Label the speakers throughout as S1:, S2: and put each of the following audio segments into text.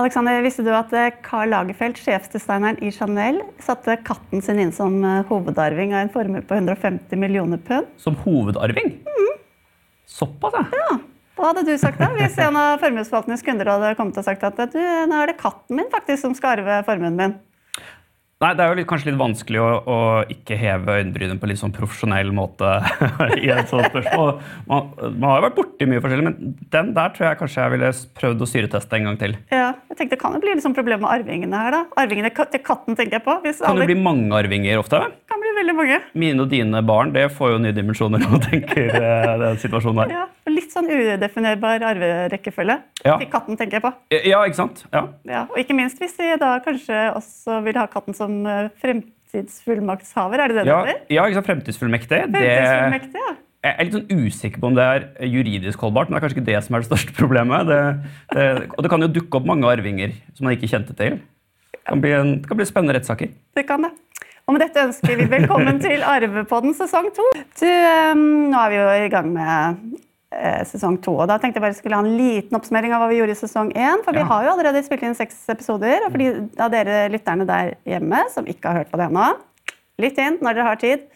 S1: Alexander, visste du at Carl Karl Lagerfeldt, sjefsdesigneren i Chanel, satte katten sin inn som eh, hovedarving av en formue på 150 millioner pund?
S2: Som hovedarving? Såpass, ja.
S1: Ja, Hva hadde du sagt da, hvis en av formuesforvaltningens kunder hadde kommet og sagt at du, nå er det katten min faktisk som skal arve formuen min?
S2: Nei, Det er jo litt, kanskje litt vanskelig å, å ikke heve øyenbrynene på litt sånn profesjonell måte. i et sånt spørsmål. Man, man har jo vært borti mye forskjellig, men den der tror jeg kanskje jeg ville prøvd å syreteste en gang til.
S1: Ja, jeg tenkte Det kan jo bli litt sånn problem med arvingene her. da. Arvingene til katten tenker jeg på. Hvis
S2: Kan
S1: alle,
S2: det bli mange arvinger ofte?
S1: kan bli veldig mange.
S2: Mine og dine barn det får jo nye dimensjoner når man tenker eh, den situasjonen her.
S1: Ja, Litt sånn udefinerbar arverekkefølge.
S2: Ja.
S1: Til katten tenker jeg på.
S2: Ja, ikke sant? Ja.
S1: Ja, og ikke minst hvis de da kanskje også vil ha katten som eh, fremtidsfullmaktshaver. Er det det det
S2: Ja,
S1: heter?
S2: ja ikke sant? Fremtidsfullmektig.
S1: Fremtidsfullmektig, ja.
S2: jeg er litt sånn usikker på om det er juridisk holdbart, men det er kanskje ikke det som er det største problemet. Det, det, og det kan jo dukke opp mange arvinger som man ikke kjente til. Det kan bli, en, det kan bli spennende rettssaker.
S1: Det kan det. Og med dette ønsker vi velkommen til Arvepodden sesong to. Du, eh, nå er vi jo i gang med sesong to, og da tenkte jeg bare skulle ha en liten oppsummering av hva vi gjorde i sesong én. For vi har jo allerede spilt inn seks episoder, og for de av dere lytterne der hjemme som ikke har hørt på det ennå, lytt inn når dere har tid.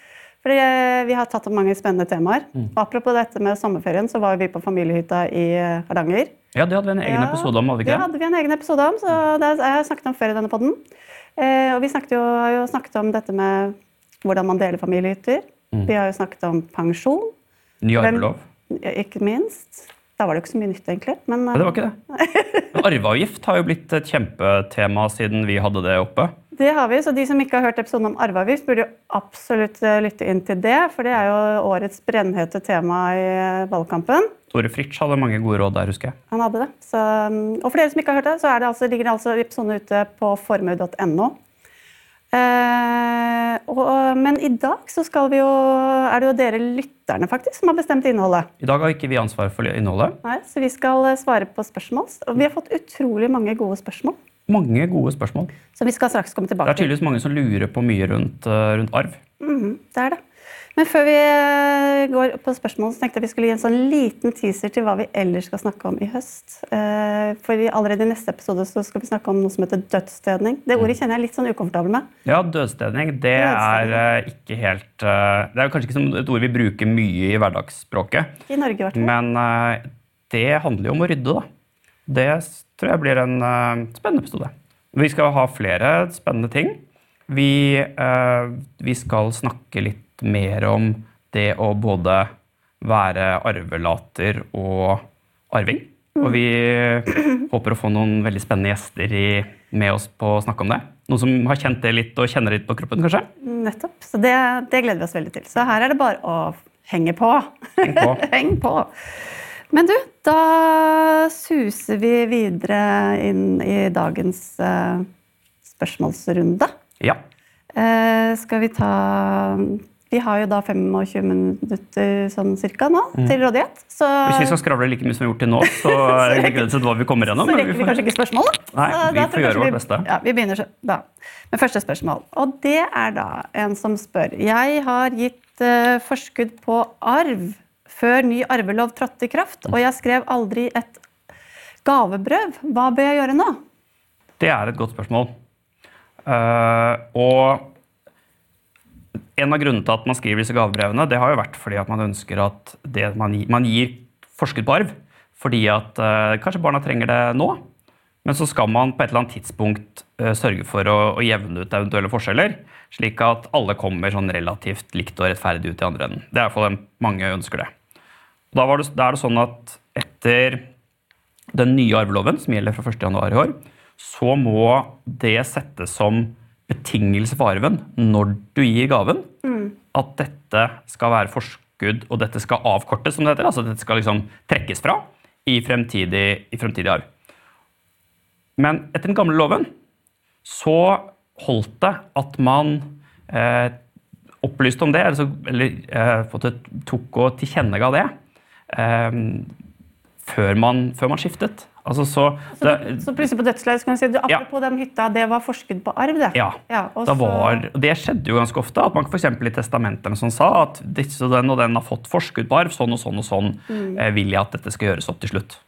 S1: For eh, vi har tatt opp mange spennende temaer.
S2: Mm.
S1: Og apropos dette med sommerferien, så var vi på familiehytta i eh, Hardanger.
S2: Ja, det hadde vi en egen
S1: Ja,
S2: episode om, hadde vi ikke det?
S1: hadde vi en egen episode om, så det har jeg snakket om før i denne podden. Eh, og vi jo, har jo snakket om dette med hvordan man deler familiehytter.
S2: Mm.
S1: Vi har jo snakket om pensjon,
S2: Ny arvelov.
S1: Ikke minst. Da var det jo ikke så mye nytt, egentlig. Men,
S2: Nei, det var ikke det. Arveavgift har jo blitt et kjempetema siden vi hadde det oppe.
S1: det har vi, så de som ikke har hørt episoden om arveavgift, burde jo absolutt eh, lytte inn til det. For det er jo årets brennhete tema i eh, valgkampen.
S2: Tore Fritsch hadde mange gode råd der, husker jeg.
S1: Han hadde det. Så, um, og for dere som ikke har hørt det, så er det altså, ligger det altså episoden ute på formue.no. Eh, og, men i dag så skal vi jo, er det jo dere lytterne faktisk som har bestemt innholdet.
S2: I dag har ikke vi ansvar for innholdet.
S1: Nei, så vi skal eh, svare på spørsmål. Og vi har fått utrolig mange gode spørsmål.
S2: Mange gode spørsmål.
S1: Som vi skal straks komme tilbake.
S2: Det er tydeligvis mange som lurer på mye rundt, eh, rundt arv.
S1: Mm, det er det. Men før vi eh, går på spørsmål, så tenkte jeg vi skulle gi en sånn liten teaser til hva vi ellers skal snakke om i høst. Eh, For allerede i neste episode så skal vi snakke om noe som heter dødsstedning. Det ordet kjenner jeg litt sånn ukomfortabel med.
S2: Ja, dødsstedning det er eh, ikke helt Det er kanskje ikke som et ord vi bruker mye i hverdagsspråket,
S1: I Norge, i hvert fall.
S2: men det handler jo om å rydde, da. Det tror jeg blir en spennende episode. Vi skal ha flere spennende ting. Vi, vi skal snakke litt mer om det å både være arvelater og arving. Og vi håper å få noen veldig spennende gjester i, med oss på å snakke om det. Noen som har kjent det litt og kjenner litt på kroppen, kanskje?
S1: Nettopp. Så det, det gleder vi oss veldig til. Så her er det bare å henge på.
S2: Heng på.
S1: Heng på. Men du, da suser vi videre inn i dagens uh, spørsmålsrunde.
S2: Ja.
S1: Uh, skal vi ta Vi har jo da 25 minutter sånn cirka nå til rådighet. Så,
S2: Mm. Hvis vi skal skravle like mye som vi har gjort til nå, så er det begrenset hva vi kommer gjennom.
S1: så rekker vi
S2: får-
S1: kanskje ikke spørsmålet.
S2: Nei,
S1: Så
S2: vi får gjøre
S1: vårt
S2: vårt
S1: vi-
S2: beste.
S1: Ja, Vi begynner da med første spørsmål. Og det er da en som spør Jeg har gitt uh, forskudd på arv før ny arvelov trådte i kraft, og jeg skrev aldri et gavebrev. Hva bør jeg gjøre nå?
S2: Det er et godt spørsmål. Uh, og en av grunnene til at man skriver disse gavebrevene, det har jo vært fordi at man ønsker at det man, gir- man gir forskudd på arv. Fordi at eh, kanskje barna trenger det nå, men så skal man på et eller annet tidspunkt eh, sørge for å, å jevne ut eventuelle forskjeller, slik at alle kommer sånn relativt likt og rettferdig ut i andre enden. Det er i hvert fall det mange ønsker det. Da, var det, da er det sånn at etter den nye arveloven, som gjelder fra 1. januar i år, så må det settes som betingelse for arven når du gir gaven, at dette skal være forskudd, og dette skal avkortes, som det heter. Altså dette skal liksom trekkes fra i fremtidig, i fremtidig arv. Men etter den gamle loven så holdt det at man eh, opplyste om det, eller, så, eller eh, tok og tilkjennega det, eh, før, man, før man skiftet. Altså så,
S1: Så,
S2: det,
S1: så plutselig på dødsleiet kan du si du,
S2: Ja.
S1: apropos den hytta, det var forskudd på arv, det.
S2: Ja.
S1: og
S2: Da
S1: så-
S2: var, det skjedde jo ganske ofte. at man eksempel i testamentene som sa at disse den og den har fått forskudd på arv, sånn og sånn og sånn
S1: Mm.
S2: eh, vil jeg at dette skal gjøres opp til slutt.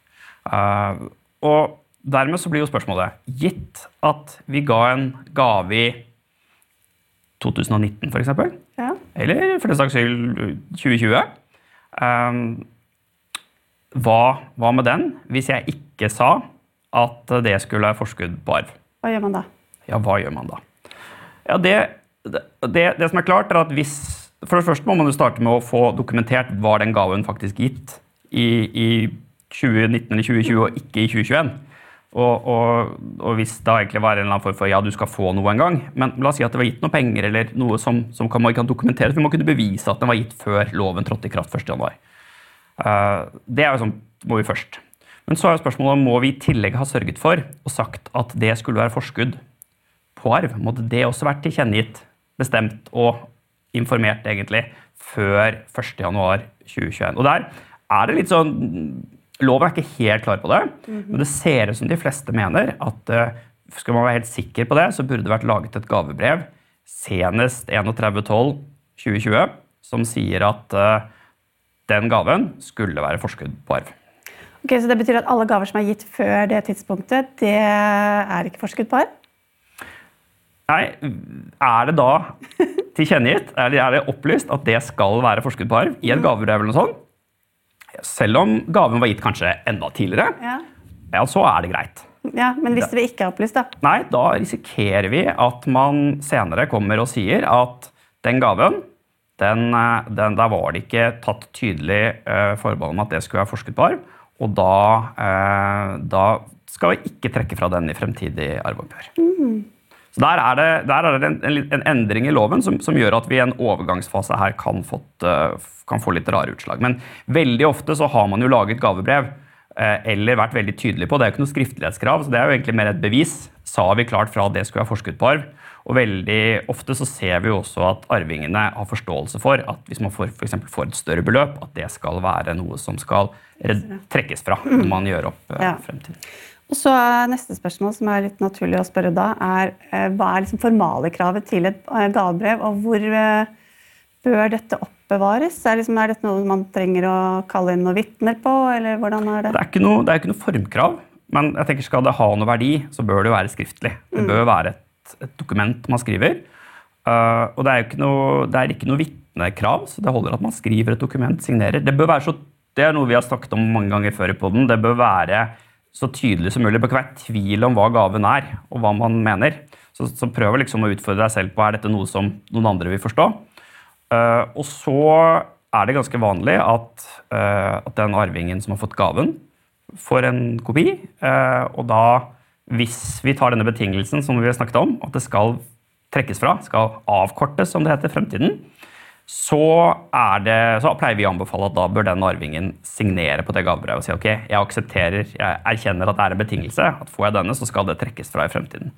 S2: Uh, og dermed så blir jo spørsmålet Gitt at vi ga en gave i 2019, f.eks.,
S1: Ja.
S2: eller for den saks skyld 2020 um, hva, hva med den hvis jeg ikke sa at det skulle være forskudd på arv?
S1: Hva gjør man da?
S2: Ja, hva gjør man da? Ja, det, det, det som er klart, er at hvis For det første må man jo starte med å få dokumentert var den gaven faktisk gitt i, i 2019 eller 2020 og ikke i 2021. Og, og, og hvis det egentlig var en eller annen form for ja, du skal få noe en gang, men la oss si at det var gitt noe penger eller noe som, som kan, man kan dokumentere, for vi må kunne bevise at den var gitt før loven trådte i kraft 1.1. Uh, det er jo sånn, må vi først. Men så er jo spørsmålet må vi i tillegg ha sørget for og sagt at det skulle være forskudd på arv. Måtte det også vært tilkjennegitt, bestemt og informert egentlig før 1.1.2021. Og der er det litt sånn Loven er ikke helt klar på det, men det ser ut som de fleste mener at uh, skal man være helt sikker på det, så burde det vært laget et gavebrev senest 31.12.2020 som sier at uh, den gaven skulle være forskudd på arv.
S1: Ok, Så det betyr at alle gaver som er gitt før det tidspunktet, det er ikke forskudd på arv?
S2: Nei, er det da tilkjennegitt, eller er det opplyst at det skal være forskudd på arv i et gavebrev eller noe sånt? Selv om gaven var gitt kanskje enda tidligere,
S1: Ja.
S2: ja, så er det greit.
S1: ja men hvis det ikke er opplyst, da?
S2: Nei, da risikerer vi at man senere kommer og sier at den gaven, den, eh, den, der var det ikke tatt tydelig uh, forbehold om at det skulle være arv, og da, eh, da skal vi ikke trekke fra den i fremtidig arveoppgjør. Så Der er det, der er det en, en, en endring i loven som, som, gjør at vi i en overgangsfase her kan, fått, uh, kan, få litt rare utslag. Men veldig ofte så har man jo laget gavebrev uh, eller vært veldig tydelig på. Det er jo ikke noe skriftlighetskrav, så det er jo egentlig mer et bevis. Sa vi klart fra at det skulle være forskudd på arv? Og veldig ofte så ser vi jo også at arvingene har forståelse for at hvis man får, for får et større beløp, at det skal være noe som skal trekkes fra når man gjør opp uh,
S1: Ja.
S2: fremtiden.
S1: Og så Neste spørsmål som er litt naturlig å spørre da, er eh, hva er liksom formalekravet til et eh, gavebrev, og hvor eh, bør dette oppbevares? Er, liksom, er dette noe man trenger å kalle inn noen vitner på, eller hvordan er det?
S2: Det er ikke noe, det er ikke noe formkrav, men jeg tenker skal det ha noe verdi, så bør det jo være skriftlig. Det bør være et, et dokument man skriver. Uh, og det er jo ikke noe, det er ikke noe vitnekrav, så det holder at man skriver et dokument, signerer. Det bør være så, det er noe vi har snakket om mange ganger før i podden. Det bør være så tydelig som mulig. Det bør ikke være tvil om hva gaven er, og hva man mener. Så, så prøv liksom å utfordre deg selv på er dette noe som noen andre vil forstå. Uh, og så er det ganske vanlig at, uh, at den arvingen som har fått gaven, får en kopi. Og da, hvis vi tar denne betingelsen som vi har snakket om, at det skal trekkes fra, skal avkortes, som det heter, fremtiden, så, er det, så pleier vi å anbefale at da bør den arvingen signere på det gavebrevet og si ok, jeg aksepterer, jeg erkjenner at det er en betingelse. at Får jeg denne, så skal det trekkes fra i fremtiden.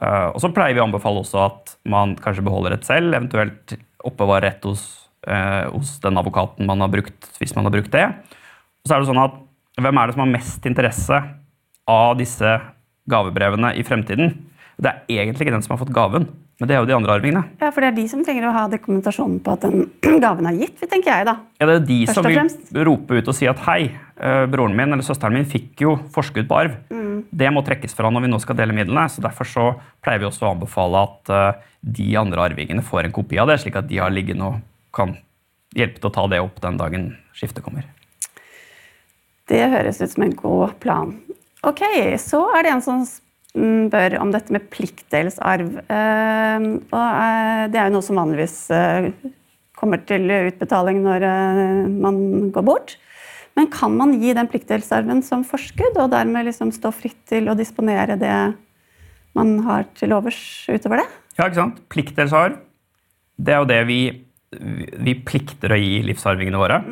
S2: Uh, og så pleier vi å anbefale også at man kanskje beholder et selv, eventuelt oppbevarer rett hos, uh, hos den advokaten man har brukt, hvis man har brukt det. Og så er det sånn at Hvem er det som har mest interesse av disse gavebrevene i fremtiden? Det er egentlig ikke den som har fått gaven, men det er jo de andre arvingene.
S1: Ja, For det er de som trenger å ha dokumentasjonen på at den gaven er gitt, tenker jeg da.
S2: Ja, Det er de
S1: Først
S2: som vil rope ut og si at hei, eh, broren min eller søsteren min fikk jo forskudd på arv.
S1: Mm.
S2: Det må trekkes fra når vi nå skal dele midlene. så Derfor så pleier vi også å anbefale at eh, de andre arvingene får en kopi av det, slik at de har liggende og kan hjelpe til å ta det opp den dagen skiftet kommer.
S1: Det høres ut som en god plan. Ok, så er det en som spør om dette med pliktdelsarv. Eh, og eh, det er jo noe som vanligvis eh, kommer til utbetaling når eh, man går bort. Men kan man gi den pliktdelsarven som forskudd, og dermed liksom stå fritt til å disponere det man har til overs utover det?
S2: Ja, ikke sant? Pliktdelsarv, det er jo det vi, vi plikter å gi livsarvingene våre.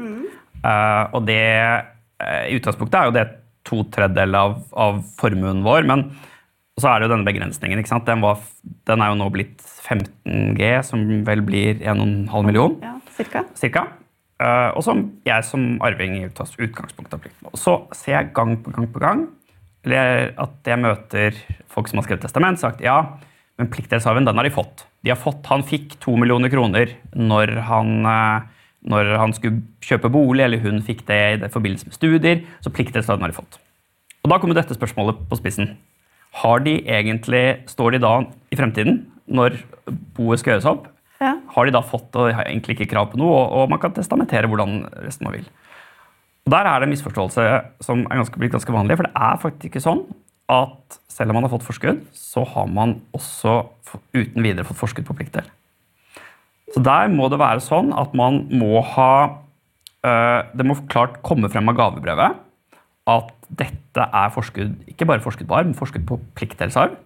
S2: Eh, og det i utgangspunktet er jo det to tredjedeler av, av formuen vår. Men så er det jo denne begrensningen. ikke sant? Den, var, den er jo nå blitt 15G, som vel blir 1,5 million.
S1: Ja, cirka.
S2: cirka. Uh, og som jeg som arving i utgangs- utgangspunktet har plikt på. Så ser jeg gang på gang på gang eller at jeg møter folk som har skrevet testament, sagt ja, men pliktdelsarven den har de fått. De har fått. Han fikk to millioner kroner når han, eh, når han skulle kjøpe bolig, eller hun fikk det i det forbindelse med studier. Så pliktdelsarven har de fått. Og da kommer dette spørsmålet på spissen. Har de egentlig, Står de da i fremtiden, når boet skal gjøres opp,
S1: Ja.
S2: har de da fått og har egentlig ikke krav på noe, og, og man kan testamentere hvordan resten man vil. Og Der er det en misforståelse som er ganske, blitt ganske vanlig. For det er faktisk ikke sånn at selv om man har fått forskudd, så har man også uten videre fått forskudd på pliktdel. Så der må det være sånn at man må ha øh, Det må klart komme frem av gavebrevet at dette er forskudd, ikke bare forskudd på arv, men forskudd på pliktdelsarv.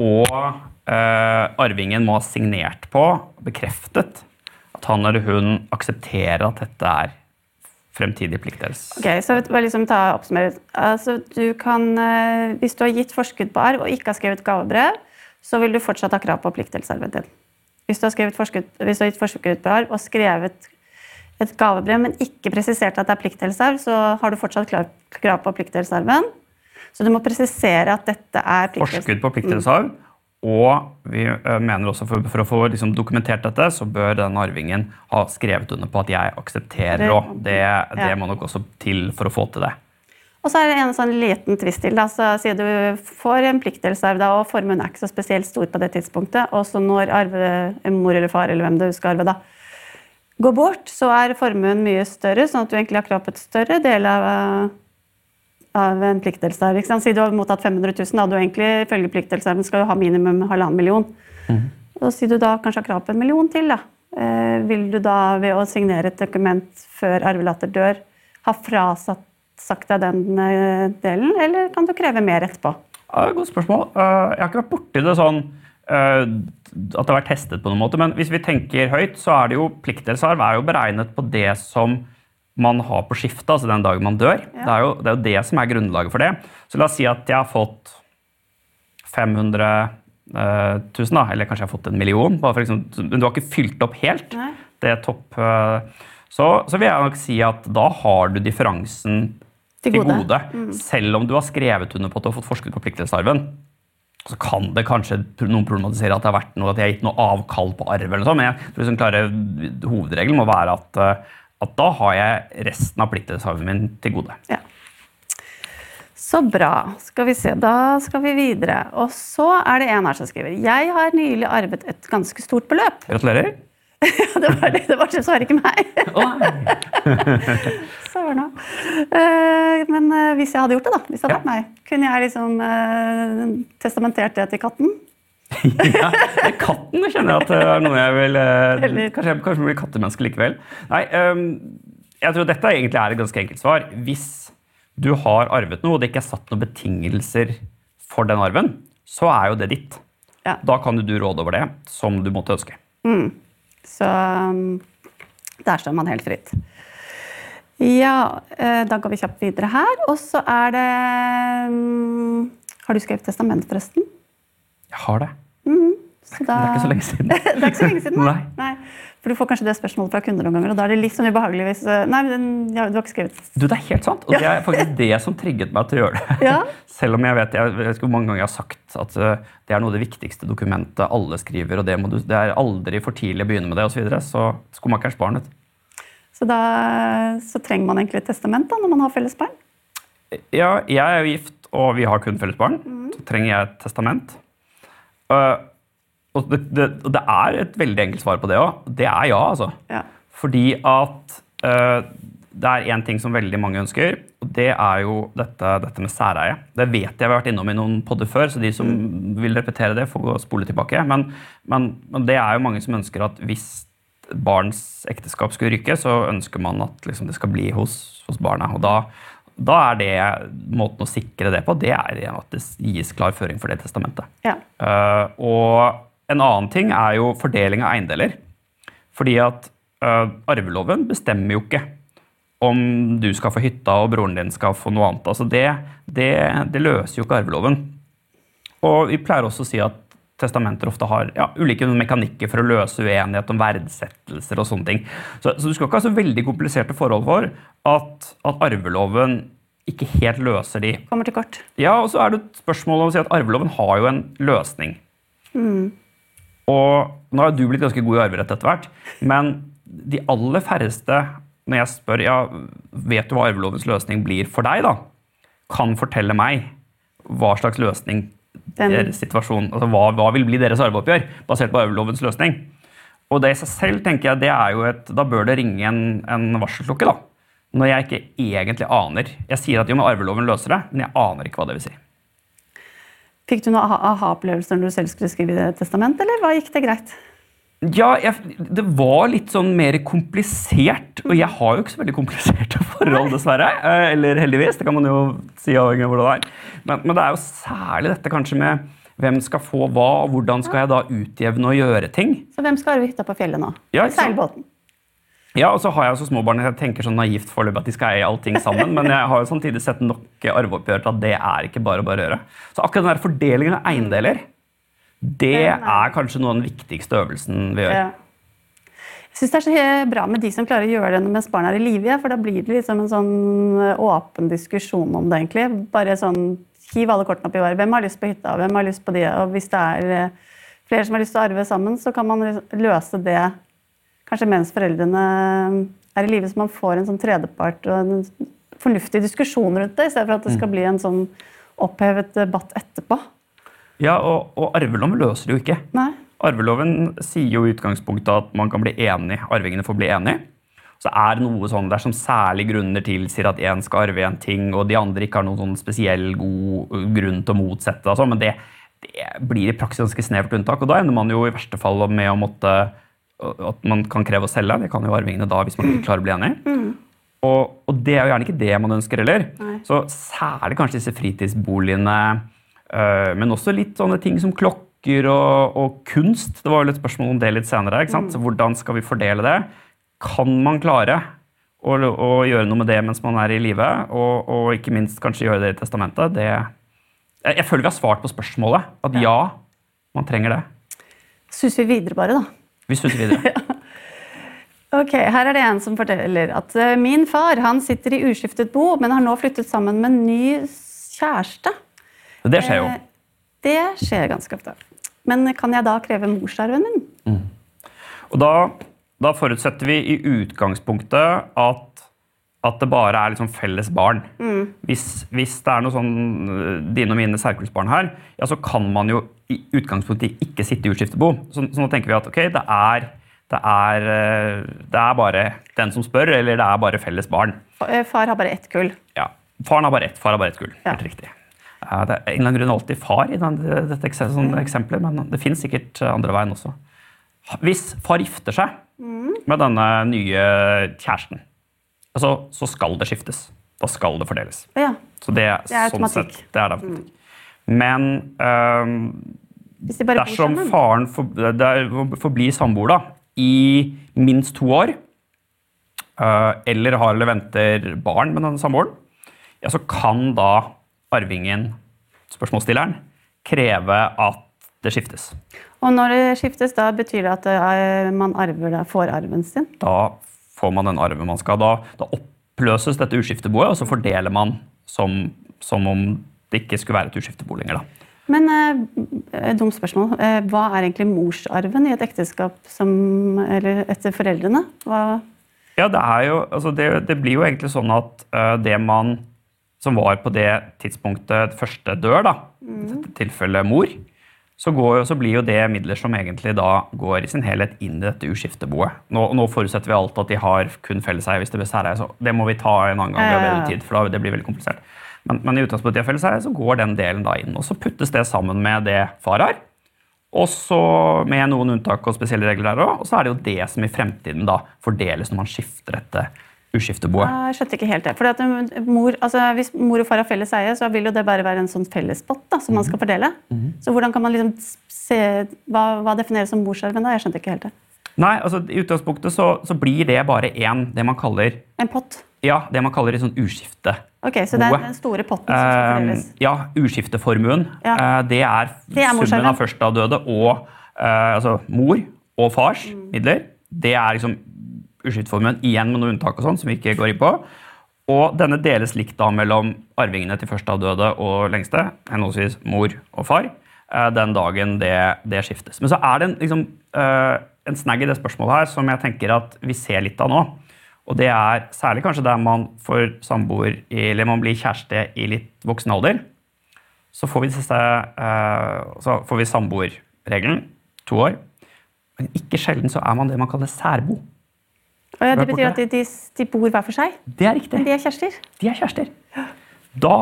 S2: Og øh, arvingen må ha signert på, bekreftet, at han eller hun aksepterer at dette er fremtidig pliktdels...
S1: Ok, så bare liksom ta oppsummere. Altså, du kan, eh, hvis du har gitt forskudd på arv og ikke har skrevet gavebrev, så vil du fortsatt ha krav på pliktdelsarven din. Hvis du har, skrevet forskudd, hvis du har gitt forskudd på arv og skrevet et gavebrev, men ikke presisert at det er pliktdelsarv, så har du fortsatt krav på pliktdelsarven. Så du må presisere at dette er pliktdelsarv.
S2: forskudd på pliktdelsarv. Og vi mener også for, for å få liksom dokumentert dette, så bør den arvingen ha skrevet under på at jeg aksepterer
S1: Det-
S2: det, det må nok også til for å få til det.
S1: Og så er det en sånn liten tvist til. Da. Så sier du får en pliktdelsarv, da, og formuen er ikke så spesielt stor på det tidspunktet. Og så når arve, mor eller far eller hvem du skal arve, da, går bort, så er formuen mye større, sånn at du egentlig har krav på et større del av, av en pliktdelsarv. Si du har mottatt 500 000, da, du egentlig ifølge pliktdelsarven skal du ha minimum halvannen million. Og sier du da kanskje har krav på en million til, da. Eh, vil du da ved å signere et dokument før arvelater dør, ha frasatt sagt deg den eh, delen, eller kan du kreve mer etterpå?
S2: Ja, godt spørsmål. Eh, jeg har ikke vært borti det sånn eh, at det har vært testet på noen måte, men hvis vi tenker høyt, så er det jo pliktdelsarv er jo beregnet på det som man har på skiftet, altså den dagen man dør. Det, er jo, det er jo det som er grunnlaget for det. Så la oss si at jeg har fått 500 eh, 000, da, eller kanskje jeg har fått en million, men du har ikke fylt opp helt.
S1: Nei.
S2: Det er topp. så, så vil jeg nok si at da har du differansen
S1: Til
S2: til
S1: gode.
S2: Mm. Selv om du har skrevet under på at du har fått forskudd på pliktdelsarven, så kan det kanskje noen problematisere at det har vært noe, at jeg har gitt noe avkall på arv. eller noe sånt, Men jeg tror liksom klare hovedregelen må være at, eh, at da har jeg resten av pliktdelsarven min til gode.
S1: Ja. Så bra. Skal vi se, da skal vi videre. Og så er det en her som skriver Jeg har nylig arvet et ganske stort beløp.
S2: Gratulerer.
S1: det var det, det var det ikke meg. Søren òg. Men eh, hvis jeg hadde gjort det, da, hvis det hadde
S2: Ja.
S1: vært meg, kunne jeg liksom eh, testamentert det til katten?
S2: ja, katten kjenner jeg at det er noe jeg vil eh, Kanskje jeg kanskje blir kattemenneske likevel. Nei, ehm, jeg tror dette egentlig er et ganske enkelt svar. Hvis du har arvet noe, og det ikke er satt noen betingelser for den arven, så er jo det ditt.
S1: Ja.
S2: Da kan du råde over det som du måtte ønske.
S1: Så um, der står man helt fritt. Ja, eh, da går vi kjapt videre her. Og så er det um, Har du skrevet testament, forresten?
S2: Jeg har det.
S1: Så
S2: Det er ikke så lenge siden.
S1: det er ikke så lenge siden, nei.
S2: Nei.
S1: For du får kanskje det spørsmålet fra kunder noen ganger, og da er det litt sånn ubehagelig hvis eh, Nei, men den- ja, du har ikke skrevet
S2: Du, Det er helt sant, og det er faktisk det som trigget meg til å gjøre det.
S1: Ja.
S2: Selv om jeg vet, jeg vet ikke hvor mange ganger jeg har sagt at uh, det er noe av det viktigste dokumentet alle skriver, og det, må du, det er aldri for tidlig å begynne med det, osv. Så, videre, så skomakerens barn. vet du.
S1: Så da så trenger man egentlig et testament da, når man har felles barn.
S2: Ja, jeg er jo gift, og vi har kun felles barn. Så trenger jeg et testament. Uh, og det, det, det er et veldig enkelt svar på det òg. Det er ja, altså.
S1: Ja.
S2: Fordi at uh, det er én ting som veldig mange ønsker, og det er jo dette, dette med særeie. Det vet jeg vi har vært innom i noen podder før, så de som vil repetere det, får gå og spole tilbake. Men, men, men det er jo mange som ønsker at hvis barns ekteskap skulle ryke, så ønsker man at liksom, det skal bli hos, hos barna. Og da, da er det måten å sikre det på, det er at det gis klar føring for det testamentet.
S1: Ja.
S2: Uh, og en annen ting er jo fordeling av eiendeler. Fordi at uh, arveloven bestemmer jo ikke om du skal få hytta og broren din skal få noe annet. Altså det, det, det løser jo ikke arveloven. Og vi pleier også å si at testamenter ofte har ja, ulike mekanikker for å løse uenighet om verdsettelser og sånne ting. Så, så du skal ikke ha så veldig kompliserte forhold for at, at arveloven ikke helt løser de
S1: Kommer til kort.
S2: ja, og så er det et spørsmål om å si at arveloven har jo en løsning. Og nå har du blitt ganske god i arverett etter hvert, men de aller færreste, når jeg spør ja, vet du hva arvelovens løsning blir for deg, da, kan fortelle meg hva slags løsning
S1: Den-
S2: deres situasjon, altså hva, hva vil bli deres arveoppgjør, basert på arvelovens løsning. Og det i seg selv tenker jeg, det er jo et, Da bør det ringe en, en varselklokke. da. Når jeg ikke egentlig aner. Jeg sier at jo, men arveloven løser det, men jeg aner ikke hva det vil si.
S1: Fikk du noen aha- aha-opplevelser når du selv skulle skrive det testamentet, eller hva gikk det greit?
S2: Ja, jeg, det var litt sånn mer komplisert. Og jeg har jo ikke så veldig kompliserte forhold, dessverre. Eh, Eller heldigvis, det kan man jo si avhengig av hvordan det er. Men, men det er jo særlig dette kanskje med hvem skal få hva, og hvordan skal jeg da utjevne og gjøre ting.
S1: Så hvem skal arve hytta på fjellet nå?
S2: Ja?
S1: Seilbåten.
S2: Ja, og så har jeg også småbarn. Jeg tenker sånn naivt foreløpig at de skal eie allting sammen. Men jeg har jo samtidig sett nok arveoppgjør til at det er ikke bare bare å gjøre. Så akkurat den der fordelingen av eiendeler, det
S1: er-
S2: kanskje noe av den viktigste øvelsen vi gjør.
S1: Ja. Jeg synes det er så bra med de som klarer å gjøre det mens barna er i live, for da blir det liksom en sånn åpen diskusjon om det, egentlig. Bare sånn hiv alle kortene opp i været. Hvem har lyst på hytta, hvem har lyst på det? Og hvis det er eh, flere som har lyst til å arve sammen, så kan man løse det kanskje mens foreldrene er i live, så man får en sånn tredjepart og en fornuftig diskusjon rundt det, i stedet for at det skal bli en sånn opphevet debatt etterpå.
S2: Ja, og, og arveloven løser det jo ikke.
S1: Nei.
S2: Arveloven sier jo i utgangspunktet at man kan bli enig, arvingene får bli enige. Så er det noe sånn dersom særlige grunner tilsier at én skal arve en ting, og de andre ikke har noen sånn spesiell god grunn til å motsette det, sånn, men det, det blir i praksis ganske snevert unntak. Og da ender man jo i verste fall med å måtte at man kan kreve å selge. Det kan jo arvingene da hvis man ikke klarer å bli enige. Og, og det er jo gjerne ikke det man ønsker heller.
S1: Nei.
S2: Så særlig kanskje disse fritidsboligene, øh, men også litt sånne ting som klokker og, og kunst. Det var jo et spørsmål om det litt senere. ikke sant? Så hvordan skal vi fordele det? Kan man klare å, å gjøre noe med det mens man er i live? Og, og ikke minst kanskje gjøre det i testamentet? Det, jeg, jeg føler vi har svart på spørsmålet. At ja, man trenger det.
S1: Suser vi videre bare, da.
S2: Vi stuter videre.
S1: Ok, Her er det en som forteller at eh, min far han sitter i uskiftet bo, men har nå flyttet sammen med en ny kjæreste.
S2: Det skjer jo.
S1: Eh, Det skjer ganske ofte. Men kan jeg da kreve morsarven min?
S2: Og da, da forutsetter vi i utgangspunktet at, at det bare er liksom felles barn. Hvis, hvis det er noe sånn øh, dine og mine særkullsbarn her, ja, så kan man jo i utgangspunktet ikke sitte i utskiftebo. Så, så nå tenker vi at ok, det er, det, er, øh, det er bare den som spør, eller det er bare felles barn.
S1: Eh, Far har bare ett kull.
S2: Ja. Faren har bare ett, far har bare ett kull.
S1: Ja.
S2: Helt riktig. Det er en eller annen grunn alltid far i den, dette eksempelet, men det finnes sikkert andre veien også. Hvis far gifter seg med denne nye kjæresten, altså, så skal det skiftes. Da skal det fordeles.
S1: Ja.
S2: Så det,
S1: Det er
S2: sånn
S1: automatikk.
S2: sett, det er det Mm. Men um,
S1: Hvis de bare
S2: dersom
S1: sammen.
S2: faren for, det er- forblir samboer da, i minst to år, uh, eller har eller venter barn med denne samboeren, ja, så kan da arvingen, spørsmålsstilleren, kreve at det skiftes.
S1: Og når det skiftes, da betyr det at eh, man arver får arven sin?
S2: Da får man den arven man skal. Da, da oppløses dette uskifteboet, og så fordeler man som, som om det ikke skulle være et uskiftebo lenger. Da.
S1: Men eh, dumt spørsmål. Eh, hva er egentlig morsarven i et ekteskap som Eller etter foreldrene? Hva,
S2: Ja, det, jo, altså det, det blir jo egentlig sånn at eh, det man som var på det tidspunktet første dør, da, i dette tilfellet mor, så, går, så blir jo det midler som egentlig da går i sin helhet inn i dette uskifteboet. Nå, nå forutsetter vi alt at de har kun felleseie hvis det blir særeie, så det må vi ta en annen gang.
S1: Ja, ja,
S2: tid, for da, det blir veldig komplisert. Men, men i utgangspunktet i felleseie så går den delen da inn, og så puttes det sammen med det far har. Og så med noen unntak og spesielle regler der òg. Og så er det jo det som i fremtiden da fordeles når man skifter dette uskifteboet.
S1: jeg skjønte ikke helt det. Fordi at eh, mor, altså, hvis mor og far har felles eie, så vil jo det bare være en sånn fellespott da, som man skal fordele. Så hvordan kan man liksom se Hva, hva defineres som morsarven da? Jeg skjønte ikke helt det.
S2: Nei, altså I utgangspunktet så, så blir det bare én, det man kaller
S1: En pott.
S2: ja, det man kaller et sånt uskifte.
S1: Ok, Så det er den store potten som skal
S2: Eh,
S1: fordeles.
S2: ja, uskifteformuen.
S1: Ja.
S2: Uh, det er,
S1: Det er
S2: summen av førsteavdøde og uh, altså mor og fars
S1: Mm.
S2: midler. Det er liksom uskifteformuen igjen med noen unntak og sånn, som vi ikke går inn på. Og denne deles likt da mellom arvingene til førsteavdøde og lengste, henholdsvis mor og far, eh, den dagen det, det skiftes. Men så er det en, liksom, eh, en snagg i det spørsmålet her som jeg tenker at vi ser litt av nå. Og det er særlig kanskje der man får samboer eller man blir kjæreste i litt voksen alder. Så får vi, eh, så får vi samboerregelen, to år. Men ikke sjelden så er man det man kaller særbo.
S1: Ja, det betyr at de, de, de bor hver for seg,
S2: Det er riktig.
S1: men de er kjærester.
S2: De er kjærester. Da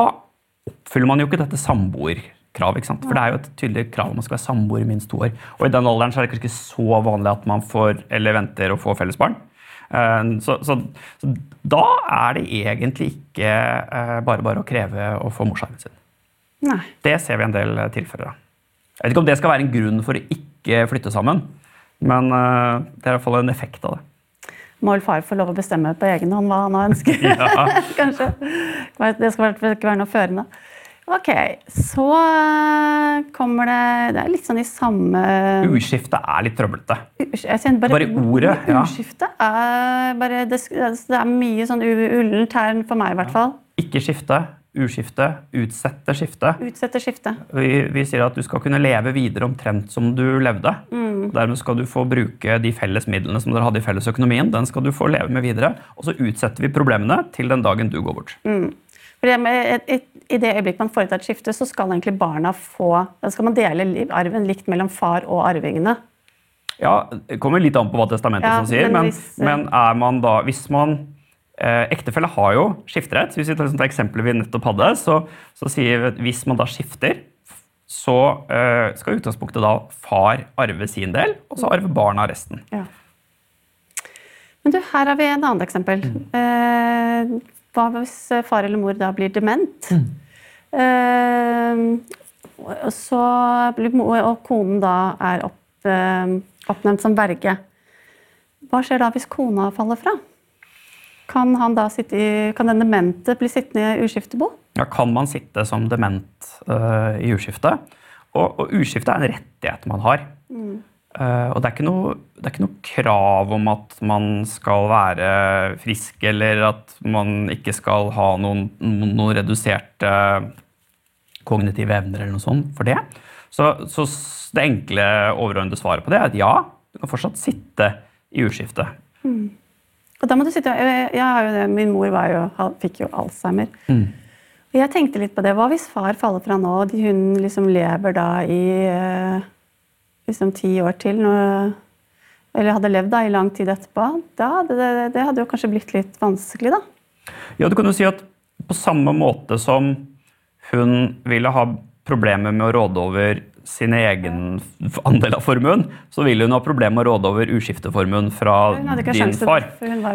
S2: oppfyller man jo ikke dette samboerkravet. ikke sant? For det er jo et tydelig krav om man skal være samboer i minst to år. Og i den alderen så er det kanskje ikke så vanlig at man får, eller venter å få felles barn. Eh, Så, så, så da er det egentlig ikke eh, bare bare å kreve å få morsarven sin.
S1: Nei.
S2: Det ser vi en del eh, tilfeller av. Jeg vet ikke om det skal være en grunn for å ikke flytte sammen, men det er i hvert fall en effekt av det.
S1: Må vel far få lov å bestemme på egen hånd hva han ønsker? Kanskje. Det skal ikke være noe førende. Ok, så eh, kommer det Det er litt sånn i samme
S2: Ordskiftet er litt trøblete.
S1: Bare,
S2: Bare ordet, ja.
S1: Ordskiftet er bare Det, det er mye sånn ullent her for meg, i hvert fall.
S2: Ikke skifte, uskifte, utsette skifte.
S1: Utsette skifte.
S2: Vi, vi sier at du skal kunne leve videre omtrent som du levde.
S1: Mm.
S2: Dermed skal du få bruke de felles midlene som dere hadde i fellesøkonomien. Den skal du få leve med videre. Og så utsetter vi problemene til den dagen du går bort.
S1: Et, I det øyeblikk man foretar et skifte, så skal egentlig barna få Da skal man dele arven likt mellom far og arvingene.
S2: Ja, Det kommer litt an på hva testamentet
S1: Ja,
S2: som sier,
S1: men
S2: men,
S1: hvis, eh,
S2: men er man da Hvis man Ektefelle har jo skifterett. Hvis vi tar det eksempelet vi nettopp hadde, så, så sier vi at hvis man da skifter, så eh, skal utgangspunktet da far arve sin del, og så arve barna resten.
S1: Ja. Men du, her har vi en annet eksempel. Eh, hva hvis far eller mor da blir dement? Eh, og så blir mor og konen da er opp, eh, oppnevnt som verge. Hva skjer da hvis kona faller fra? Kan, han da sitte i, kan den demente bli sittende i uskiftebo?
S2: Ja, kan man sitte som dement uh, i uskifte? Og, og uskifte er en rettighet man har. Eh, og det er, ikke noe, det er ikke noe krav om at man skal være frisk, eller at man ikke skal ha noen, noen, reduserte kognitive evner eller noe sånt for det. Så, så det enkle overordnede svaret på det er at ja, du kan fortsatt sitte i uskifte.
S1: Og da må du sitte, jeg, jeg har jo det, Min mor var jo, fikk jo Alzheimer. Og jeg tenkte litt på det. Hva hvis far faller fra nå, og hun liksom lever da i eh, liksom ti år til? Når, eller hadde levd da i lang tid etterpå? Da, det, det, det hadde jo kanskje blitt litt vanskelig, da.
S2: Ja, du kan jo si at på samme måte som hun ville ha problemer med å råde over sin egen andel av formuen, så vil hun ha problemer med å råde over uskifteformuen fra din far.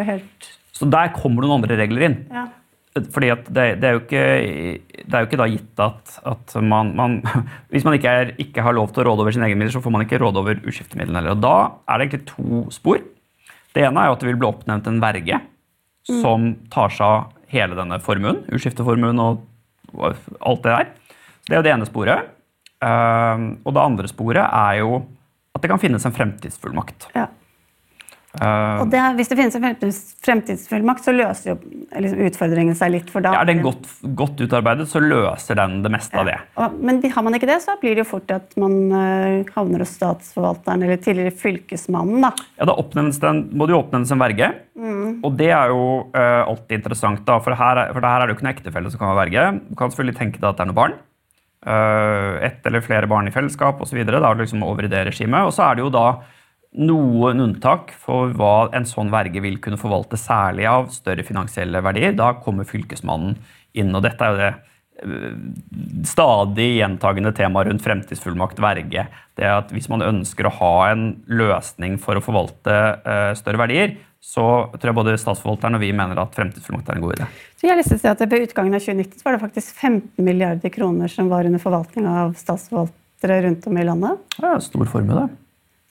S1: helt
S2: Så der kommer det noen andre regler inn.
S1: ja.
S2: Fordi at det, det, er jo ikke, det er jo ikke da gitt at, at man, man Hvis man ikke, er, ikke har lov til å råde over sine egne midler, så får man ikke råde over uskiftemidlene heller. Og da er det egentlig to spor. Det ene er jo at det vil bli oppnevnt en verge som tar seg av hele denne formuen. Uskifteformuen og alt det der. Det er jo det ene sporet. Ehm, og det andre sporet er jo at det kan finnes en fremtidsfullmakt.
S1: ja.
S2: Uh,
S1: Og det, hvis det finnes en fremtids- fremtidsfullmakt, så løser jo liksom utfordringen seg litt. For da
S2: er den godt, godt utarbeidet, så løser den det meste av det.
S1: Og, men har man ikke det, så blir det jo fort at man uh, havner hos statsforvalteren eller tidligere fylkesmannen. da.
S2: Ja, Da den, må det jo oppnevnes en verge. Og det er jo uh, alltid interessant, da, for her, er- for her er det jo ikke noen ektefelle som kan være verge. Du kan selvfølgelig tenke deg at det er noen barn. Uh, ett eller flere barn i fellesskap osv. Liksom over i det regimet. Og så er det jo da noen unntak for hva en sånn verge vil kunne forvalte, særlig av større finansielle verdier. Da kommer Fylkesmannen inn, og dette er jo det eh, stadig gjentagende temaet rundt fremtidsfullmakt verge. Det at Hvis man ønsker å ha en løsning for å forvalte eh, større verdier, så tror jeg både statsforvalteren og vi mener at fremtidsfullmakt er en god idé.
S1: Så jeg si at Ved utgangen av 2019 så var det faktisk 15 milliarder kroner som var under forvaltning av statsforvaltere rundt om i landet.
S2: Ja, stor formue, det.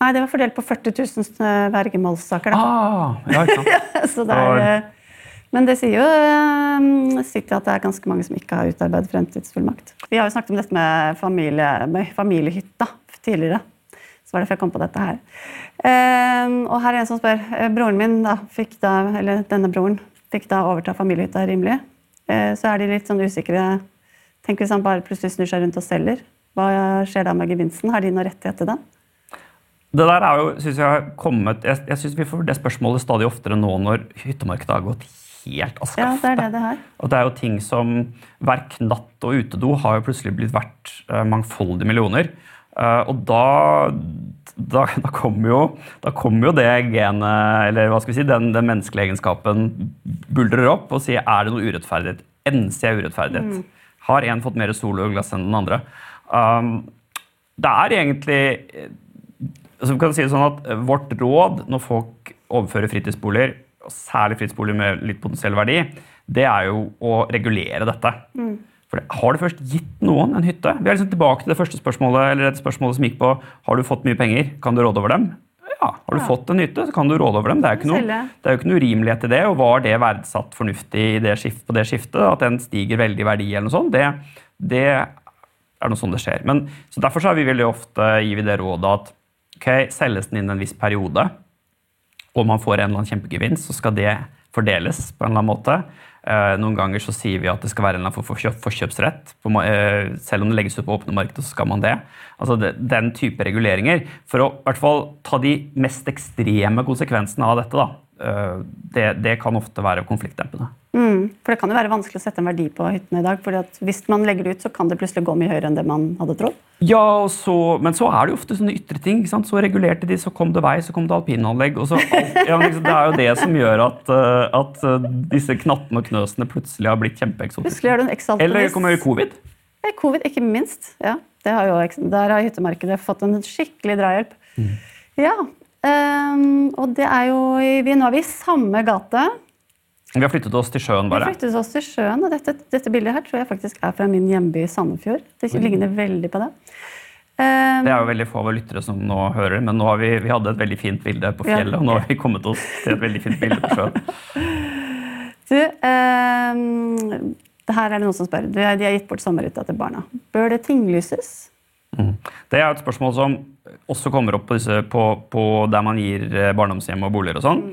S1: Nei, det var fordelt på 40 000 vergemålssaker. Da.
S2: Ah, ja?
S1: Så det er, eh, men det sier jo eh, sikkert at det er ganske mange som ikke har utarbeidet fremtidsfullmakt. Vi har jo snakket om dette med, familie, med familiehytta tidligere. Så var det derfor jeg kom på dette her. Eh, og her er en som spør. eh, Broren min da, fikk da, eller denne broren fikk da overta familiehytta rimelig. Eh, så er de litt sånn usikre. Tenk hvis han bare plutselig snur seg rundt og selger. Hva skjer da med gevinsten? Har de noen rettighet til den?
S2: Det der er jo, synes jeg, kommet, jeg, jeg synes Vi får det spørsmålet stadig oftere nå når hyttemarkedet har gått helt av
S1: Ja, det er det det her.
S2: Og det er jo ting som hver knatt og utedo har jo plutselig blitt verdt eh, mangfoldige millioner. Eh, og da, da, da kommer jo, kom jo det genet, eller hva skal vi si, den, den menneskelige egenskapen buldrer opp og sier er det noe urettferdighet. Enser jeg urettferdighet? Har en fått mer sologlass enn den andre? Um, det er egentlig altså vi kan si det sånn at Vårt råd når folk overfører fritidsboliger, og særlig fritidsboliger med litt potensiell verdi, det er jo å regulere dette. For Har du først gitt noen en hytte? Vi er liksom tilbake til det første spørsmålet eller et spørsmål som gikk på har du fått mye penger, kan du råde over dem? Ja, Har du
S1: Ja.
S2: fått en hytte, så kan du råde over dem. Det er jo ikke noe, det er ikke noe urimelighet i det. Og var det verdsatt fornuftig i det skift, på det skiftet, at den stiger veldig i verdi, eller noe sånt, det, det er noe sånn det skjer. Men, så Derfor så er vi veldig ofte gir vi det rådet at ok, selges den innen en viss periode, og man får en eller annen kjempegevinst, så skal det fordeles på en eller annen måte. Eh, noen ganger så sier vi at det skal være en eller annen forkjøpsrett. Eh, selv om det legges ut på åpne markedet, så skal man det. Altså Den type reguleringer. For å i hvert fall ta de mest ekstreme konsekvensene av dette, da. Eh, det, det kan ofte være konfliktdempende.
S1: Mm, for det kan jo være vanskelig å sette en verdi på hyttene i dag. fordi at hvis man legger det ut, så kan det plutselig gå mye høyere enn det man hadde trodd.
S2: Ja, og så, Men så er det jo ofte sånne ytre ting. ikke sant? Så regulerte de, så kom det vei, så kom det alpinanlegg. og så alt, ja, liksom, Det er jo det som gjør at, eh, at eh, disse knattene og knøsene plutselig har blitt kjempeeksotiske.
S1: Er
S2: Eller kommer covid.
S1: Covid, ikke minst. Ja, det har jo, der har hyttemarkedet fått en skikkelig drahjelp.
S2: Mm.
S1: Ja, ehm, og det er jo vi, Nå er vi i samme gate.
S2: Vi har flyttet oss til sjøen, bare.
S1: Vi
S2: har
S1: flyttet oss til sjøen, og dette, dette bildet her tror jeg faktisk er fra min hjemby Sandefjord. Det ligner veldig på det. Um,
S2: Det er jo veldig få av våre lyttere som nå hører, men nå har vi, vi hadde et veldig fint bilde på
S1: Ja.
S2: fjellet, og nå har vi kommet oss til et veldig fint bilde på sjøen.
S1: Du, um, det her er det noen som spør. De har gitt bort sommerhytta til barna. Bør det tinglyses?
S2: Mm. Det er et spørsmål som også kommer opp på, disse, på, på der man gir eh, barndomshjem og boliger og sånn.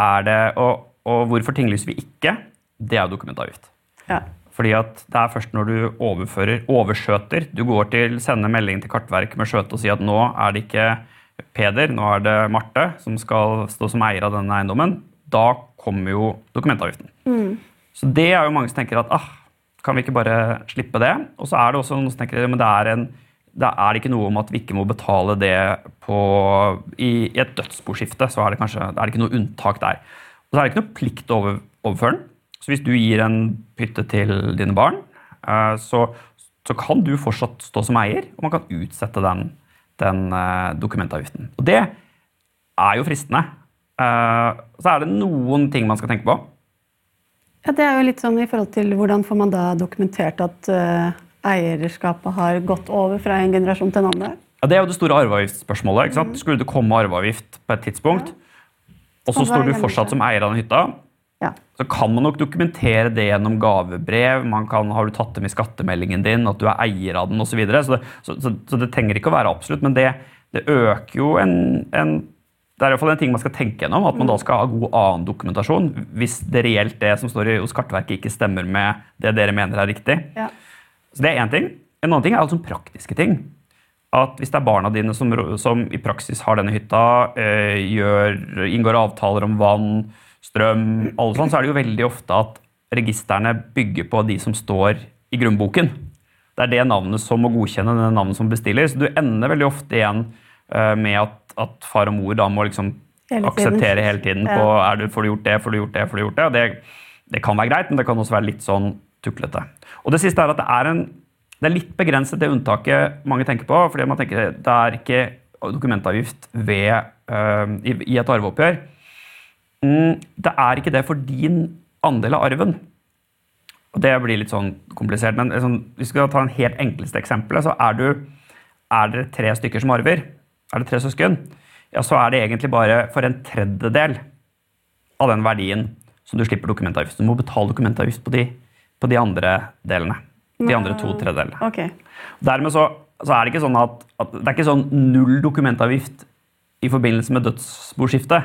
S2: Er det, og, og hvorfor tinglyser vi ikke? Det er jo dokumentavgift.
S1: Ja.
S2: Fordi at det er først når du overfører, overskjøter, du går til, sender melding til Kartverket med skjøte og sier at nå er det ikke Peder, nå er det Marte som skal stå som eier av denne eiendommen. Da kommer jo dokumentavgiften. Så det er jo mange som tenker at ah, kan vi ikke bare slippe det? Og så er det også noen som tenker at det er en det er ikke noe om at vi ikke må betale det på, i, i et dødsboskifte. Så er det kanskje er det ikke noe unntak der. Og så er det ikke noe plikt å over, overføre den. Så hvis du gir en pytte til dine barn, eh, så, så kan du fortsatt stå som eier, og man kan utsette den, den eh, dokumentavgiften. Og det er jo fristende. Eh, så er det noen ting man skal tenke på.
S1: Ja, det er jo litt sånn i forhold til Hvordan får man da dokumentert at eierskapet har gått over fra en generasjon til en annen?
S2: Ja, Det er jo det store arveavgiftsspørsmålet. ikke sant? Skulle det komme arveavgift på et tidspunkt, og så står du fortsatt som eier av den hytta,
S1: Ja.
S2: så kan man nok dokumentere det gjennom gavebrev. Man kan, har du tatt dem i skattemeldingen din, at du er eier av den osv. Så, videre. så, det- så, så, så det trenger ikke å være absolutt, men det, det øker jo en, en det er i fall en ting man skal tenke gjennom, at man da skal ha god annen dokumentasjon hvis det reelt det som står i, hos Kartverket ikke stemmer med det dere mener er riktig.
S1: Ja.
S2: Så det er én ting. En annen ting er altså praktiske ting. At hvis det er barna dine som, som i praksis har denne hytta, øh, gjør, inngår avtaler om vann, strøm, alle sånn, så er det jo veldig ofte at registrene bygger på de som står i grunnboken. Det er det navnet som må godkjenne det navnet som bestiller. Så du ender veldig ofte igjen øh, med at, at far og mor da må liksom
S1: Hele
S2: akseptere hele tiden
S1: Ja.
S2: på er du, får du gjort det, får du gjort det, får du gjort det. Og det, det kan være greit, men det kan også være litt sånn tuklete. Og det siste er at det er, en, det er litt begrenset det unntaket mange tenker på. fordi man tenker det er ikke dokumentavgift ved, uh, i, i et arveoppgjør. Mm, det er ikke det for din andel av arven. Og Det blir litt sånn komplisert, men sånn, hvis vi skal ta en helt enkleste eksempelet, så er, du, er dere tre stykker som arver. Er det tre søsken? Ja, så er det egentlig bare for en tredjedel av den verdien som du slipper dokumentavgift. Du må betale dokumentavgift på de, på de andre delene. De andre to tredjedelene.
S1: Okay.
S2: Dermed så, så er det ikke sånn at, at det er ikke sånn null dokumentavgift i forbindelse med dødsboskifte.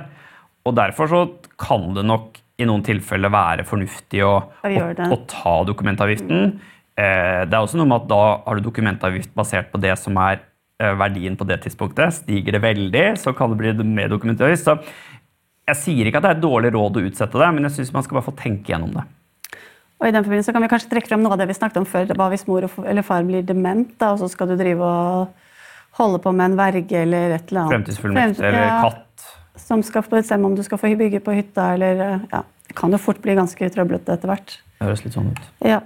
S2: Og derfor så kan det nok i noen tilfeller være fornuftig å,
S1: Å
S2: å, å ta dokumentavgiften. Eh, det er også noe med at da har du dokumentavgift basert på det som er eh, verdien på det tidspunktet. Stiger det veldig, så kan det bli mer dokumentavgift. Så jeg sier ikke at det er et dårlig råd å utsette det, men jeg syns man skal bare få tenke gjennom det.
S1: Og i den forbindelse kan vi kanskje trekke frem noe av det vi snakket om før. Hva hvis mor eller far blir dement, da, og så skal du drive og holde på med en verge eller et eller annet.
S2: Fremtidsfullmekt eller
S1: Ja,
S2: katt.
S1: Som skal bestemme om du skal få bygge på hytta eller ja. Det kan jo fort bli ganske trøblete etter hvert.
S2: Det høres litt sånn ut.
S1: Ja.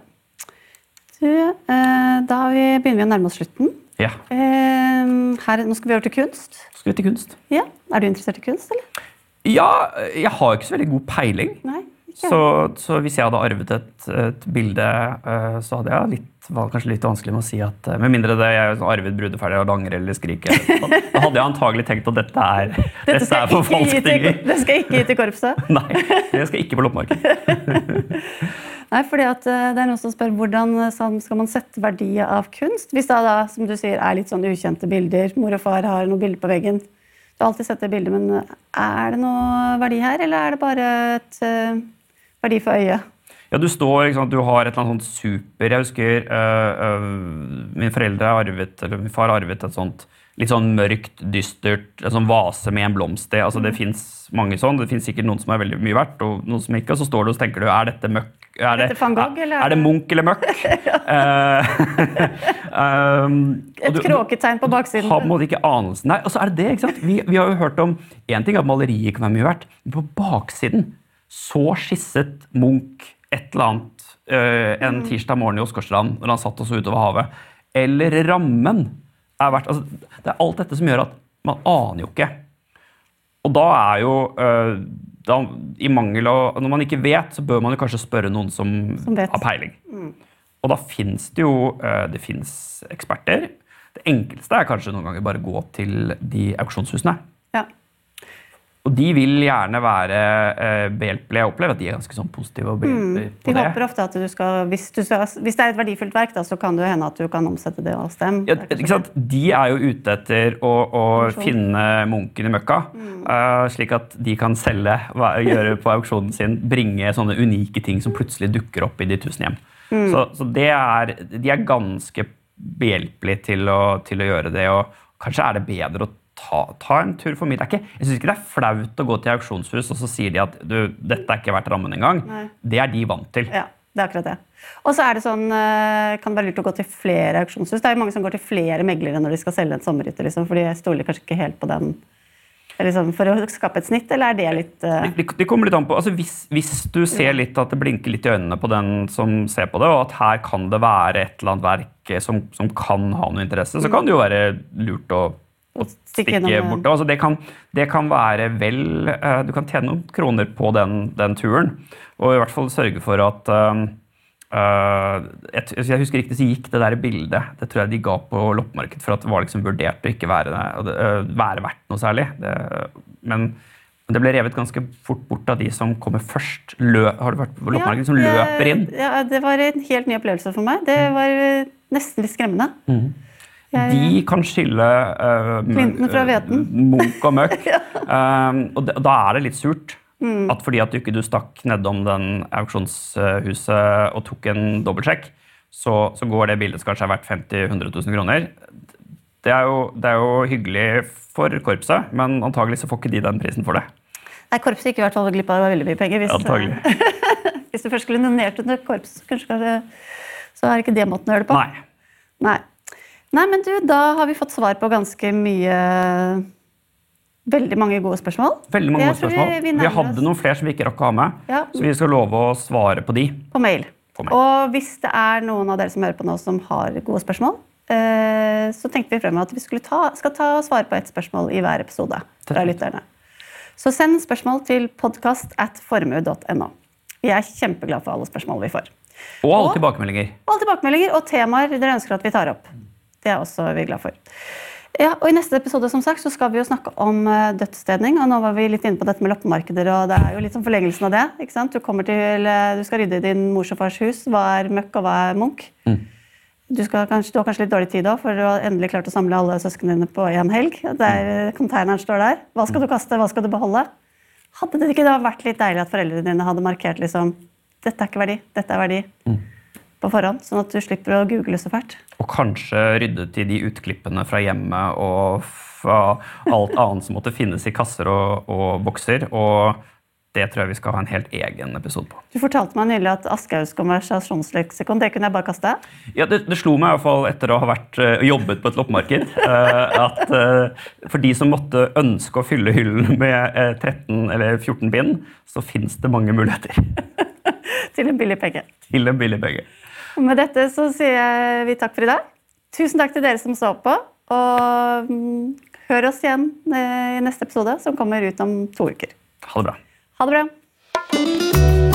S1: Du, eh, da vi, begynner vi å nærme oss slutten.
S2: Ja.
S1: Eh, her, nå skal vi over til kunst.
S2: Skal vi til kunst?
S1: Ja. Er du interessert i kunst, eller?
S2: Ja, jeg har ikke så veldig god peiling.
S1: Nei?
S2: Så, så hvis jeg hadde arvet et, et bilde, eh, så hadde jeg litt, var kanskje litt vanskelig med å si at eh, Med mindre det jeg arvet brudeferdig og langere eller skrike. sånn, Da hadde jeg antagelig tenkt at dette er, dette
S1: skal
S2: er forfalskninger.
S1: Det skal ikke gi til korpset.
S2: Nei, Det skal ikke på loppemarkedet.
S1: Nei, fordi at eh, det er noen som spør hvordan sånn, skal man sette verdi av kunst? Hvis det da, som du sier, er litt sånn ukjente bilder, mor og far har noen bilder på veggen. Du har alltid sett det bildet, men er det noe verdi her, eller er det bare et verdi for øyet?
S2: Ja, du står, sant, du har et eller annet sånt super Jeg husker øh, øh, min foreldre arvet, eller min far arvet et sånt litt sånn mørkt, dystert, en sånn vase med en blomst i. Altså, det fins mange sånn. Det fins sikkert noen som er veldig mye verdt, og noen som ikke. Og så står du og tenker du, er dette møkk? Er det,
S1: van Gogh,
S2: er,
S1: eller er
S2: det Munch eller møkk? Um,
S1: Et kråketegn på baksiden.
S2: har på en måte ikke anelsen. Nei, og så er det det, ikke sant? Vi, vi har jo hørt om Én ting er at maleriet kan være mye verdt, men på baksiden så skisset Munch et eller annet øh, en tirsdag morgen i Åsgårdstrand når han satt og så utover havet. Eller rammen er verdt altså, Det er alt dette som gjør at man aner jo ikke. Og da er jo øh, da, i mangel av Når man ikke vet, så bør man jo kanskje spørre noen som,
S1: Som
S2: har peiling. Og da fins det jo øh, det eksperter. Det enkleste er kanskje noen ganger bare gå til de auksjonshusene.
S1: Ja.
S2: Og de vil gjerne være eh, behjelpelige. Jeg opplever at de er ganske sånn positive og behjelpelige
S1: De
S2: på det.
S1: håper ofte at du skal hvis, du skal hvis det er et verdifullt verk, da, så kan det hende at du kan omsette det hos dem.
S2: Ja, ikke sant? De er jo ute etter å, å finne munken i møkka, eh, slik at de kan selge, gjøre på auksjonen sin, bringe sånne unike ting som plutselig dukker opp i de tusen hjem. Så, så det er, de er ganske behjelpelige til å, til å gjøre det, og kanskje er det bedre å ta, ta en tur for er jeg syns ikke det er flaut å gå til auksjonshus og så sier de at du, dette er ikke verdt rammen engang. Det er de vant til.
S1: Ja, det er akkurat det. Og så er det sånn, eh, kan det være lurt å gå til flere auksjonshus. Det er jo mange som går til flere meglere når de skal selge en sommerhytte, liksom, for de stoler kanskje ikke helt på den liksom, for å skape et snitt, eller er det litt uh...
S2: Det, det kommer litt an på. Altså, hvis, hvis du ser litt at det blinker litt i øynene på den som ser på det, og at her kan det være et eller annet verk som, som kan ha noe interesse, så kan det jo være lurt å, å
S1: stikke
S2: stikke bort. Altså, det, kan, det kan være vel eh, Du kan tjene noen kroner på den, den turen, og i hvert fall sørge for at Uh, eh, jeg, jeg husker riktig så gikk det der bildet. Det tror jeg de ga på loppemarked for at det var liksom vurdert å ikke være, eh, være verdt noe særlig. Det, men det ble revet ganske fort bort av de som kommer først. Lø, har du vært på loppemarked? Som løper inn.
S1: Ja, det var en helt ny opplevelse for meg. Det var eh, nesten litt skremmende. Jeg-
S2: De kan skille uh. Munch og møkk. um, og da- da er det litt surt.
S1: Mm.
S2: At fordi at du ikke du stakk nedom den auksjonshuset og tok en dobbeltsjekk, så, så går det bildet som kanskje er verdt 50 000-100 000 kroner. Det er, jo, det er jo hyggelig for korpset, men antagelig så får ikke de den prisen for det.
S1: Nei, Korpset gikk i hvert fall glipp av veldig mye penger. Hvis,
S2: Antagelig.
S1: hvis du først skulle nominert under korps, kanskje, kanskje- så er ikke det måten å gjøre det på.
S2: Nei.
S1: Nei. Nei, men du, da har vi fått svar på ganske mye Veldig mange gode spørsmål.
S2: Veldig mange
S1: Jeg
S2: gode spørsmål.
S1: vi
S2: Vi,
S1: vi
S2: hadde noen flere som vi ikke rakk å ha med,
S1: Ja.
S2: så vi skal love å svare på de.
S1: på mail.
S2: På mail.
S1: Og hvis det er noen av dere som hører på nå som har gode spørsmål, eh, så tenkte vi fremover at vi ta, skal ta og svare på ett spørsmål i hver episode fra lytterne. Så send spørsmål til podkast at formue.no. Vi er kjempeglade for alle spørsmål vi får.
S2: Og alle
S1: Og-
S2: tilbakemeldinger.
S1: Og alle tilbakemeldinger og temaer dere ønsker at vi tar opp. Det er også vi glad for. Ja, og I neste episode som sagt, så skal vi jo snakke om eh, dødsstedning. og Nå var vi litt inne på dette med loppemarkeder, og det er jo litt som forlengelsen av det. ikke sant? Du, til, eh, du skal rydde i din mors og fars hus. Hva er møkk, og hva er Munch? Du, skal kanskje, du har kanskje litt dårlig tid òg, for du har endelig klart å samle alle søsknene dine på én helg. Der Konteineren Containeren står der. Hva skal du kaste, hva skal du beholde? Hadde det ikke da vært litt deilig at foreldrene dine hadde markert liksom, dette er ikke verdi, dette er verdi? På forhånd, sånn at du slipper å google så fælt.
S2: Og kanskje rydde til de utklippene fra hjemmet og fra alt annet som måtte finnes i kasser og, og bokser. Og det tror jeg vi skal ha en helt egen episode på.
S1: Du fortalte meg nylig at Aschehougs konversasjonsleksikon det kunne jeg bare kaste.
S2: Ja, det, det, slo meg i hvert fall etter å ha vært, uh, jobbet på et loppemarked, uh, at uh, for de som måtte ønske å fylle hyllen med 13 eller 14 bind, så fins det mange muligheter.
S1: Til en billig penge.
S2: Til en billig penge.
S1: Med dette så sier vi takk for i dag. Tusen takk til dere som så på. Og um, hør oss igjen i neste episode, som kommer ut om to uker.
S2: Ha det bra.
S1: Ha det bra.